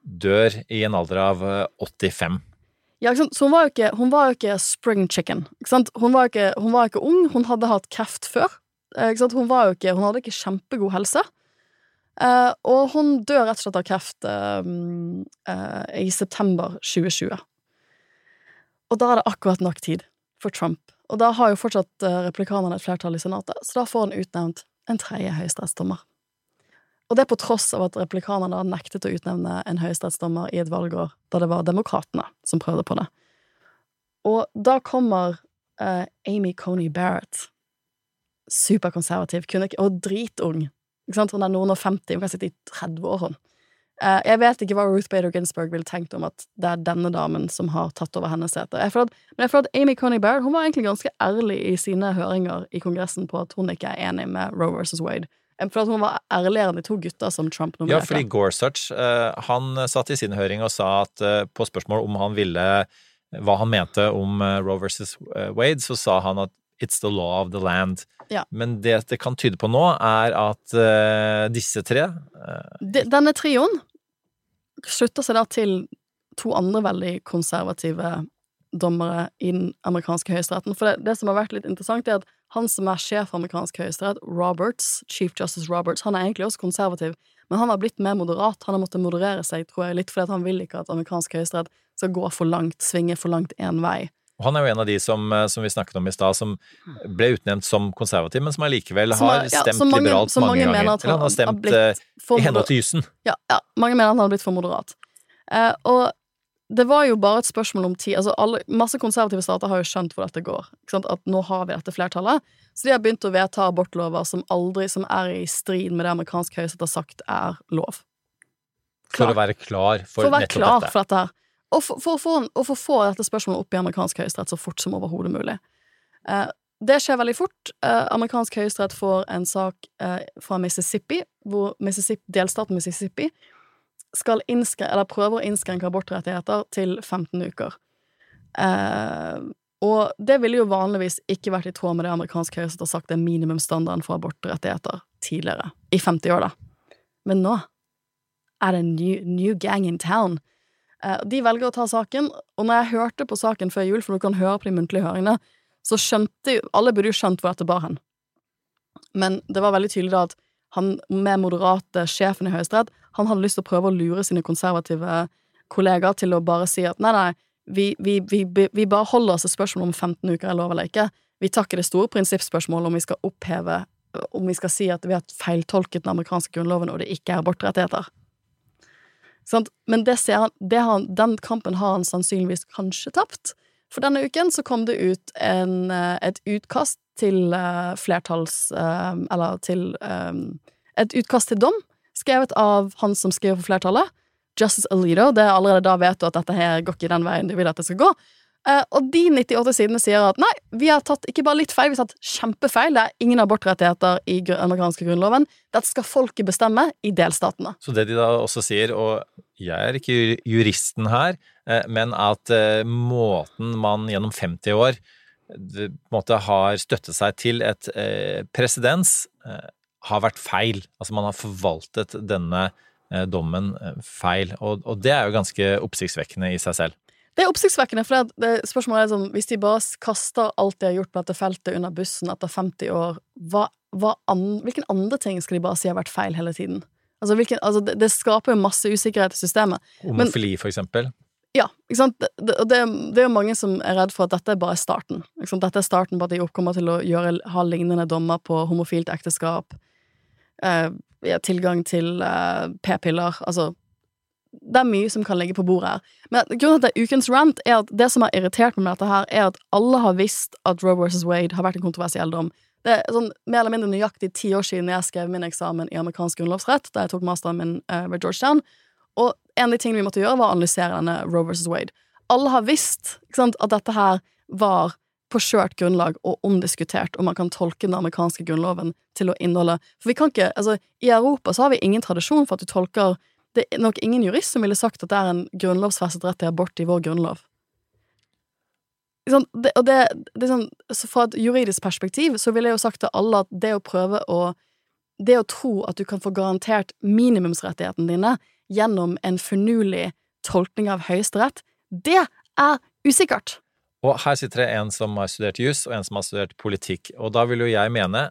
dør i en alder av eh, 85. Ja, ikke sant? Så hun var jo ikke, var jo ikke spring chicken. Ikke? Hun, var ikke, hun var ikke ung, hun hadde hatt kreft før. Eh? Hun, ikke, hun hadde ikke kjempegod helse. Eh, og hun dør rett og slett av kreft eh, eh, i september 2020. Og da er det akkurat nok tid for Trump. Og da har jo fortsatt uh, replikanerne et flertall i Senatet, så da får han utnevnt en tredje høyesterettsdommer. Og det på tross av at replikanerne har nektet å utnevne en høyesterettsdommer i et valgår da det var demokratene som prøvde på det. Og da kommer eh, Amy Coney Barrett, superkonservativ, kunne ikke, og dritung. Ikke sant? Hun er noen og 50, hun kan sitte i 30 år, hun. Eh, jeg vet ikke hva Ruth Bader Ginsburg ville tenkt om at det er denne damen som har tatt over hennes sete. Men jeg føler at Amy Coney Barrett hun var egentlig ganske ærlig i sine høringer i Kongressen på at hun ikke er enig med Roe versus Wade. Jeg føler at hun var ærligere enn de to gutta som Trump Ja, fordi Gorsuch, eh, han satt i sin høring og sa at eh, på spørsmål om han ville hva han mente om eh, Roe versus Wade, så sa han at it's the law of the land. Ja. Men det det kan tyde på nå, er at uh, disse tre uh, De- Denne trioen slutter seg da til to andre veldig konservative dommere i den amerikanske høyesteretten. For det, det som har vært litt interessant, er at han som er sjef for amerikansk høyesterett, Roberts, Chief Justice Roberts, han er egentlig også konservativ, men han har blitt mer moderat. Han har måttet moderere seg, tror jeg, litt fordi at han vil ikke at amerikansk høyesterett skal gå for langt, svinge for langt én vei. Og Han er jo en av de som, eh, som vi snakket om i stad, som ble utnevnt som konservativ, men som allikevel har stemt ja, mange- liberalt mange, mange ganger. han har han har stemt blitt eh, i henhold til jussen. Ja, ja, mange mener at han har blitt for moderat. Eh, og det var jo bare et spørsmål om tid. Altså alle, masse konservative stater har jo skjønt hvor dette går. At nå har vi dette flertallet. Så de har begynt å vedta abortlover som aldri som er i strid med det amerikansk høyesterett har sagt er lov. For å være klar for, For å være nettopp klar dette. for dette her. Og for, for, og for å få dette spørsmålet opp i amerikansk høyesterett så fort som overhodet mulig. Eh, det skjer veldig fort. Eh, amerikansk høyesterett får en sak eh, fra Mississippi, hvor Mississippi, delstaten Mississippi skal innskre, eller prøver å innskrenke abortrettigheter til 15 uker. Eh, og det ville jo vanligvis ikke vært i tråd med det amerikansk høyesterett har sagt er minimumsstandarden for abortrettigheter tidligere. I 50 år, da. Men nå er det en new, new gang in town. Eh, de velger å ta saken, og når jeg hørte på saken før jul, for du kan høre på de muntlige høringene, så skjønte jo Alle burde jo skjønt hvor dette bar hen. Men det var veldig tydelig da at han med moderate sjefen i Høyesterett, han hadde lyst til å prøve å lure sine konservative kollegaer til å bare si at nei, nei, vi, vi, vi, vi bare holder oss til spørsmålet om 15 uker er lov eller ikke. Vi tar ikke det store prinsippspørsmålet om vi skal oppheve Om vi skal si at vi har feiltolket den amerikanske grunnloven og det ikke er abortrettigheter. Sant? Men det han, det han- den kampen har han sannsynligvis kanskje tapt. For denne uken så kom det ut en, eh, et utkast til eh, flertalls... eh, Eller til Et utkast til dom, skrevet av han som skriver for flertallet, Justice Alito. Det er allerede da vet du at dette her går ikke den veien du vil at det skal gå. Eh, og de 98 sidene sier at nei, vi har tatt ikke bare litt feil, vi har tatt kjempefeil. Det er ingen abortrettigheter i den amerikanske grunnloven. Dette skal folket bestemme i delstatene. Så det de da også sier, og jeg er ikke juristen her, eh, men at eh, måten man gjennom 50 år måte har støttet seg til et presedens, har vært feil. Altså man har forvaltet denne dommen feil, og det er jo ganske oppsiktsvekkende i seg selv. Det er oppsiktsvekkende, for det, det, spørsmålet er sånn, hvis de bare kaster alt de har gjort på dette feltet under bussen etter 50 år, hva, hva an, hvilken andre ting skal de bare si har vært feil hele tiden? Altså, hvilken, altså det, det skaper jo masse usikkerhet i systemet. Homofili, for eksempel. Ja, ikke sant? Det, det, det, er jo mange som er redd for at dette er bare starten. Dette er starten på at de kommer til å gjøre, ha lignende dommer på homofilt ekteskap, eh, tilgang til eh, p-piller, altså det er mye som kan ligge på bordet her. Men grunnen til at det er ukens rant, er at det som har irritert meg med dette her, er at alle har visst at Roe vs. Wade har vært en kontroversiell dom. Det er sånn mer eller mindre nøyaktig ti år siden jeg skrev min eksamen i amerikansk grunnlovsrett, da jeg tok masteren min uh, ved Georgetown, og en av de tingene vi måtte gjøre, var å analysere denne Roe vs. Wade. Alle har visst sant, at dette her var på skjørt grunnlag og omdiskutert, om man kan tolke den amerikanske grunnloven til å inneholde For vi kan ikke Altså, i Europa så har vi ingen tradisjon for at du tolker Det er nok ingen jurist som ville sagt at det er en grunnlovsfestet rett til abort i vår grunnlov. Sånn. Det, og det, det sånn, så Fra et juridisk perspektiv så ville jeg jo sagt til alle at det å prøve å Det å tro at du kan få garantert minimumsrettighetene dine gjennom en finurlig tolkning av Høyesterett, det er usikkert. Og her sitter det en som har studert jus, og en som har studert politikk. Og da vil jo jeg mene,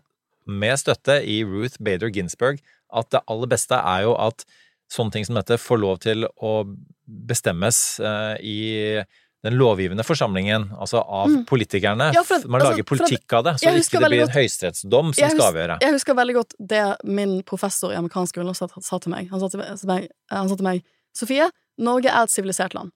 med støtte i Ruth Bader Ginsburg, at det aller beste er jo at sånne ting som dette får lov til å bestemmes eh, i den lovgivende forsamlingen, altså av Mm. politikerne. Ja, at- Man altså, lager at- politikk av det, så ikke det blir en høyesterettsdom som husker, skal avgjøre. Jeg husker veldig godt det min professor i amerikansk grunnlovsrett sa til meg. Han sa til meg, han sa til meg Sofie, Norge er et sivilisert land.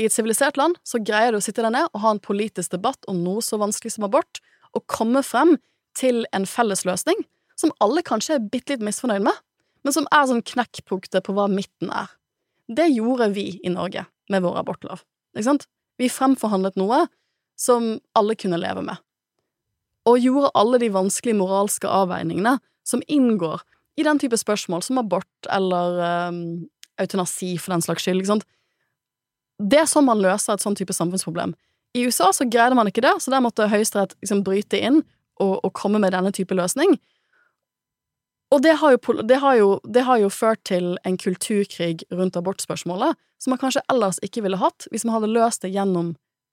I et sivilisert land så greier du å sitte der ned og ha en politisk debatt om noe så vanskelig som abort, og komme frem til en felles løsning som alle kanskje er bitte litt misfornøyd med, men som er sånn knekkpunktet på hva midten er. Det gjorde vi i Norge med vår abortlov. Ikke sant? Vi fremforhandlet noe som alle kunne leve med og gjorde alle de vanskelige moralske avveiningene som inngår i den type spørsmål som abort eller um, eutanasi, for den slags skyld. Ikke sant? Det er sånn man løser et sånn type samfunnsproblem. I USA så greide man ikke det, så der måtte Høyesterett liksom bryte inn og, og komme med denne type løsning. Og det har, jo, det, har jo, det har jo ført til en kulturkrig rundt abortspørsmålet som man kanskje ellers ikke ville hatt hvis man hadde løst det gjennom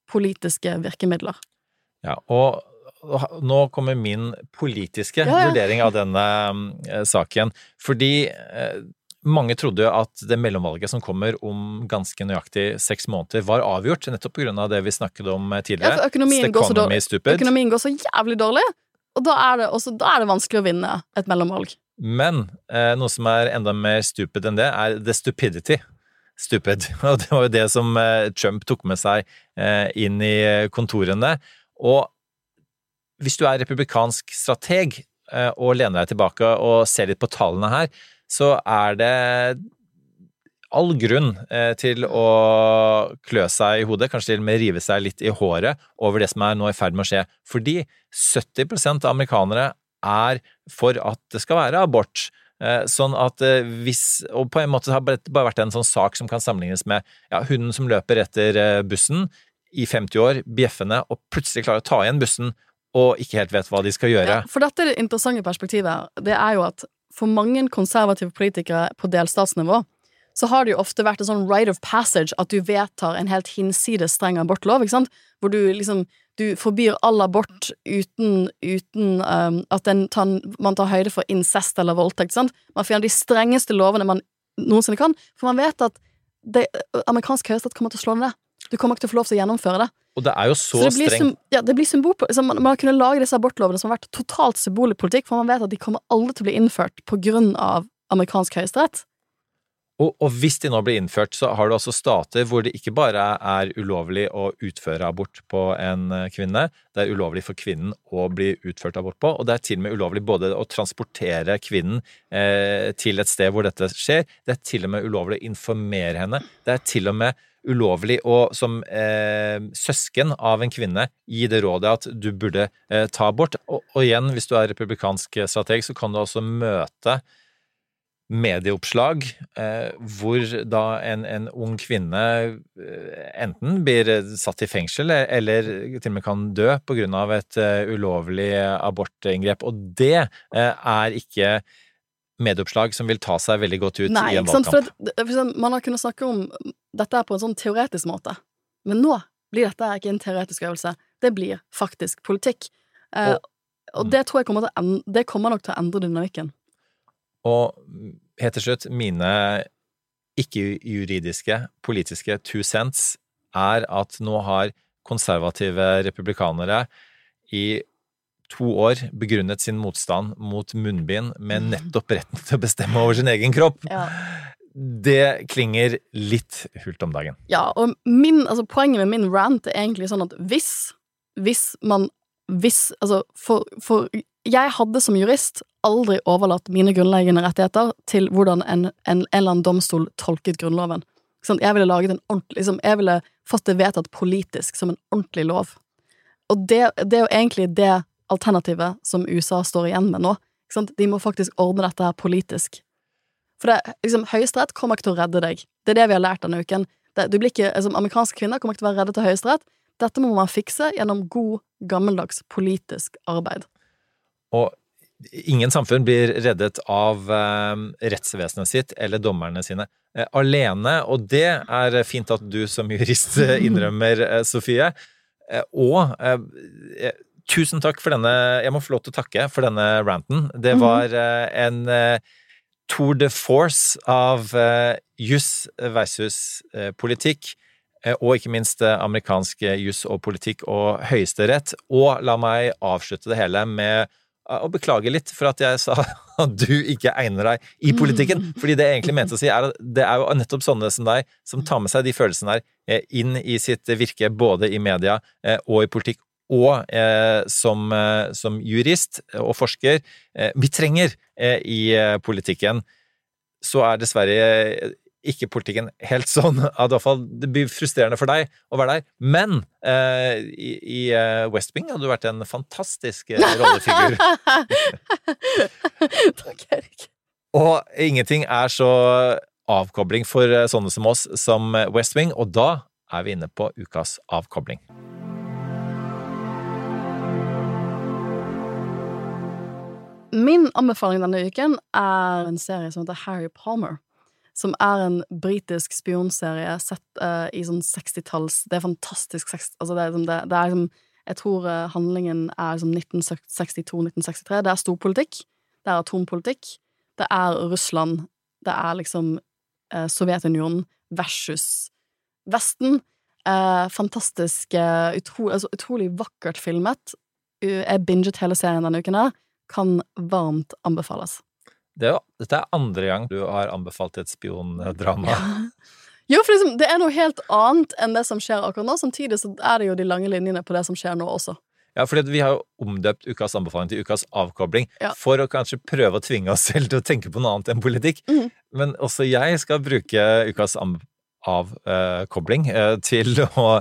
politiske virkemidler. Ja, og nå kommer min politiske Ja, ja. vurdering av denne eh, saken. Fordi eh, mange trodde jo at det mellomvalget som kommer om ganske nøyaktig seks måneder, var avgjort, nettopp på grunn av det vi snakket om tidligere. Ja, for økonomien går så dårlig. Økonomien går så jævlig dårlig, og da er det, også, da er det vanskelig å vinne et mellomvalg. Men eh, noe som er enda mer stupid enn det, er the stupidity. Stupid. (laughs) Og det var jo det som eh, Trump tok med seg eh, inn i kontorene. Og hvis du er republikansk strateg eh, og lener deg tilbake og ser litt på tallene her, så er det all grunn eh, til å klø seg i hodet, kanskje til og med rive seg litt i håret over det som er nå i ferd med å skje. Fordi 70 av amerikanere er for at det skal være abort. Eh, Sånn at eh, hvis Og på en måte har det bare vært en sånn sak som kan sammenlignes med ja, hunden som løper etter eh, bussen i 50 år, bjeffende, og plutselig klarer å ta igjen bussen og ikke helt vet hva de skal gjøre. Ja, for dette er det interessante perspektivet. Det er jo at for mange konservative politikere på delstatsnivå, så har det jo ofte vært en sånn right of passage at du vedtar en helt hinsides streng abortlov, ikke sant? Hvor du liksom du forbyr all abort uten, uten um, at den tar, man tar høyde for incest eller voldtekt. Sant? Man finner de strengeste lovene man noensinne kan, for man vet at det, amerikansk høyesterett kommer til å slå ned det. Du kommer ikke til å få lov til å gjennomføre det. Og det er jo så, Så det blir, strengt. ja, det blir symbol på liksom, man, kunnet lage disse abortlovene som har vært totalt symbolpolitikk, for man vet at de kommer aldri til å bli innført på grunn av amerikansk høyesterett. Og, og hvis de nå blir innført, så har du også stater hvor det ikke bare er ulovlig å utføre abort på en eh, kvinne, det er ulovlig for kvinnen å bli utført abort på, og det er til og med ulovlig både å transportere kvinnen eh, til et sted hvor dette skjer, det er til og med ulovlig å informere henne, det er til og med ulovlig å som eh, søsken av en kvinne gi det rådet at du burde eh, ta abort. Og, og igjen, hvis du er republikansk strateg, så kan du også møte medieoppslag eh, hvor da en, en ung kvinne eh, enten blir satt i fengsel eller til og med kan dø på grunn av et uh, ulovlig abortinngrep. Og det eh, er ikke medieoppslag som vil ta seg veldig godt ut Nei, i en valgkamp. Nei, for man har kunnet snakke om dette på en sånn teoretisk måte, men nå blir dette ikke en teoretisk øvelse, det blir faktisk politikk. Eh, Og- og det tror jeg kommer til det kommer nok til å endre dynamikken. Og helt til slutt, mine ikke-juridiske, politiske two cents er at nå har konservative republikanere i to år begrunnet sin motstand mot munnbind med nettopp retten til å bestemme over sin egen kropp. Ja. Det klinger litt hult om dagen. Ja, og min, altså, poenget med min rant er egentlig sånn at hvis, hvis man hvis, altså, for, for jeg hadde som jurist aldri overlatt mine grunnleggende rettigheter til hvordan en, en, en eller annen domstol tolket Grunnloven. Sånn. Jeg ville liksom, jeg ville fått det vedtatt politisk som en ordentlig lov. Og det, det er jo egentlig det alternativet som USA står igjen med nå. De må faktisk ordne dette her politisk. For det, liksom, Høyesterett kommer ikke til å redde deg. Det er det vi har lært denne uken. Det, du blir ikke, altså, amerikanske kvinner kommer ikke til å være redde til Høyesterett. Dette må man fikse gjennom god, gammeldags politisk arbeid. Og ingen samfunn blir reddet av eh, rettsvesenet sitt eller dommerne sine eh, alene, og det er fint at du som jurist eh, (laughs) innrømmer, eh, Sofie. Og tusen takk for denne Jeg må få lov til å takke for denne ranten. Det var eh, en tour de force av juss versus politikk. Og ikke minst amerikansk juss og politikk og høyesterett. Og la meg avslutte det hele med å beklage litt for at jeg sa (laughs) at du ikke egner deg i politikken. Fordi det jeg egentlig mente å si, er at det er jo nettopp sånne som deg som tar med seg de følelsene der eh, inn i sitt virke, både i media eh, og i politikk. Og eh, som, som jurist og forsker vi trenger i politikken, så er dessverre ikke politikken helt sånn (laughs) at i hvert fall det blir frustrerende for deg å være der. Men eh, i, i eh, West Wing hadde du vært en fantastisk eh, rollefigur. (laughs) Takk, Erik. Og ingenting er så avkobling for eh, sånne som oss som West Wing, og da er vi inne på ukas avkobling. Min anbefaling denne uken er en serie som heter Harry Palmer. Som er en britisk spionserie sett uh, i sånn 60-talls Det er fantastisk altså det er, liksom, det, det er liksom Jeg tror eh, handlingen er som 1962-1963. Det er storpolitikk. Det er atompolitikk. Det er Russland. Det er liksom uh, Sovjetunionen versus Vesten. Fantastisk utro, altså, Utrolig vakkert filmet. Jeg binget hele serien denne uken. Kan varmt anbefales. Det er, dette er andre gang du har anbefalt et spiondrama. Jo, for liksom, det er noe helt annet enn det som skjer akkurat nå. Samtidig så er det jo de lange linjene på det som skjer nå også. Ja, fordi vi har jo omdøpt ukas anbefaling til ukas avkobling Ja. for å kanskje prøve å tvinge oss (laughs) selv til å tenke på noe annet enn politikk. Mhm. Men også jeg skal bruke ukas avkobling eh, til å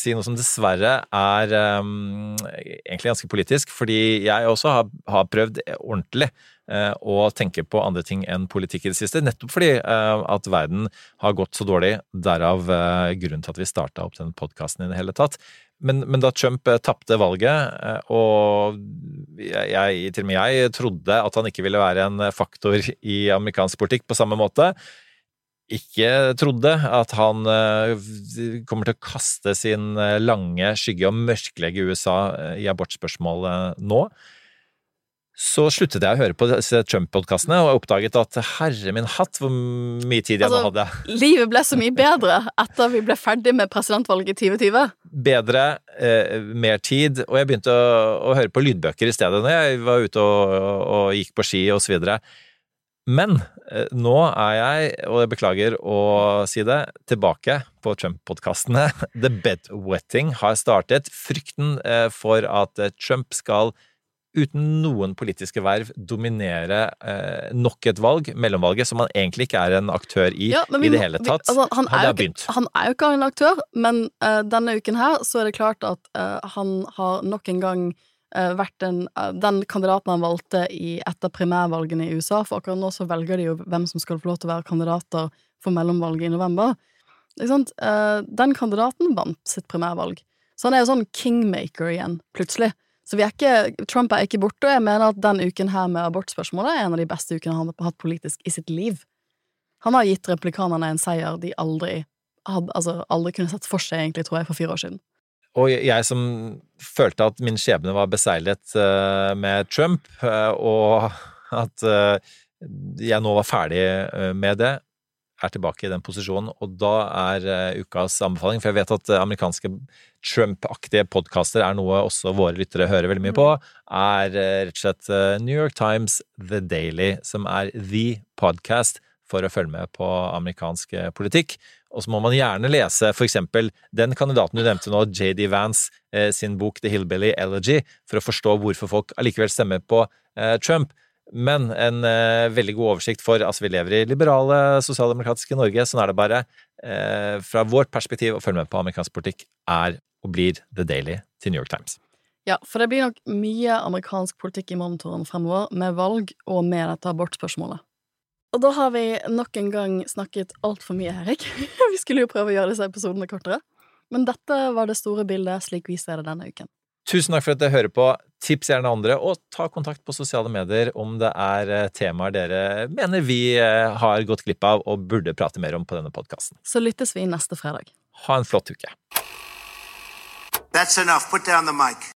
si noe som dessverre er um, egentlig ganske politisk, fordi jeg også har, har prøvd ordentlig uh, å tenke på andre ting enn politikk i det siste. Nettopp fordi uh, at verden har gått så dårlig. Derav uh, grunnen til at vi starta opp den podkasten i det hele tatt. Men, men da Trump tapte valget, og jeg, til og med jeg trodde at han ikke ville være en faktor i amerikansk politikk på samme måte, ikke trodde at han eh, kommer til å kaste sin eh, lange skygge og mørklegge USA eh, i abortspørsmålet nå, så sluttet jeg å høre på Trump-podkastene og oppdaget at herre min hatt, hvor mye tid jeg nå Altså, hadde. Livet ble så mye (laughs) bedre etter vi ble ferdig med presidentvalget i 2020. Bedre, eh, mer tid, og jeg begynte å, å høre på lydbøker i stedet når jeg var ute og, og, og gikk på ski og så videre. Men eh, nå er jeg, og jeg beklager å si det, tilbake på Trump-podkastene. (laughs) The bedwetting har startet. Frykten eh, for at eh, Trump skal uten noen politiske verv dominere eh, nok et valg, mellomvalget, som han egentlig ikke er en aktør i Ja, i det hele hele vi- tatt. altså, han, Hadde er ikke, han er jo ikke en aktør, men uh, denne uken her så er det klart at uh, han har nok en gang vært en, eh, den kandidaten han valgte i etter primærvalgene i USA, for akkurat nå så velger de jo hvem som skal få lov til å være kandidater for mellomvalget i november. Eh, den kandidaten vant sitt primærvalg. Så han er jo sånn kingmaker igjen, plutselig. Så er ikke, Trump er ikke borte, og jeg mener at den uken her med abortspørsmålet er en av de beste ukene han har hatt politisk i sitt liv. Han har gitt replikanerne en seier de aldri hadde, altså aldri kunne sett for seg, egentlig, tror jeg, for fire år siden. Og jeg som følte at min skjebne var beseglet eh, med Trump, eh, og at eh, jeg nå var ferdig med det, er tilbake i den posisjonen. Og da er ukas anbefaling, for jeg vet at amerikanske Trump-aktige podkaster er noe også våre lyttere hører veldig mye på, er rett og slett New York Times The Daily, som er the podcast for å følge med på amerikansk politikk. Og så må man gjerne lese for eksempel den kandidaten du nevnte nå, JD Vance, eh, sin bok The Hillbilly Elegy, for å forstå hvorfor folk allikevel stemmer på eh, Trump. Men en eh, veldig god oversikt for altså vi lever i liberale, sosialdemokratiske Norge, sånn er det bare. Fra vårt perspektiv å følge med på amerikansk politikk er og blir The Daily til New York Times. Ja, for det blir nok mye amerikansk politikk i monitoren fremover, med valg og med dette abortspørsmålet. Og da har vi nok en gang snakket altfor mye, Erik. (laughs) vi skulle jo prøve å gjøre disse episodene kortere. Men dette var det store bildet slik vi ser det denne uken. Tusen takk for at dere hører på. Tips gjerne andre, og ta kontakt på sosiale medier om det er eh, temaer dere mener vi eh, har gått glipp av og burde prate mer om på denne podkasten. Så lyttes vi neste fredag. Ha en flott uke. That's enough. Put down the mic.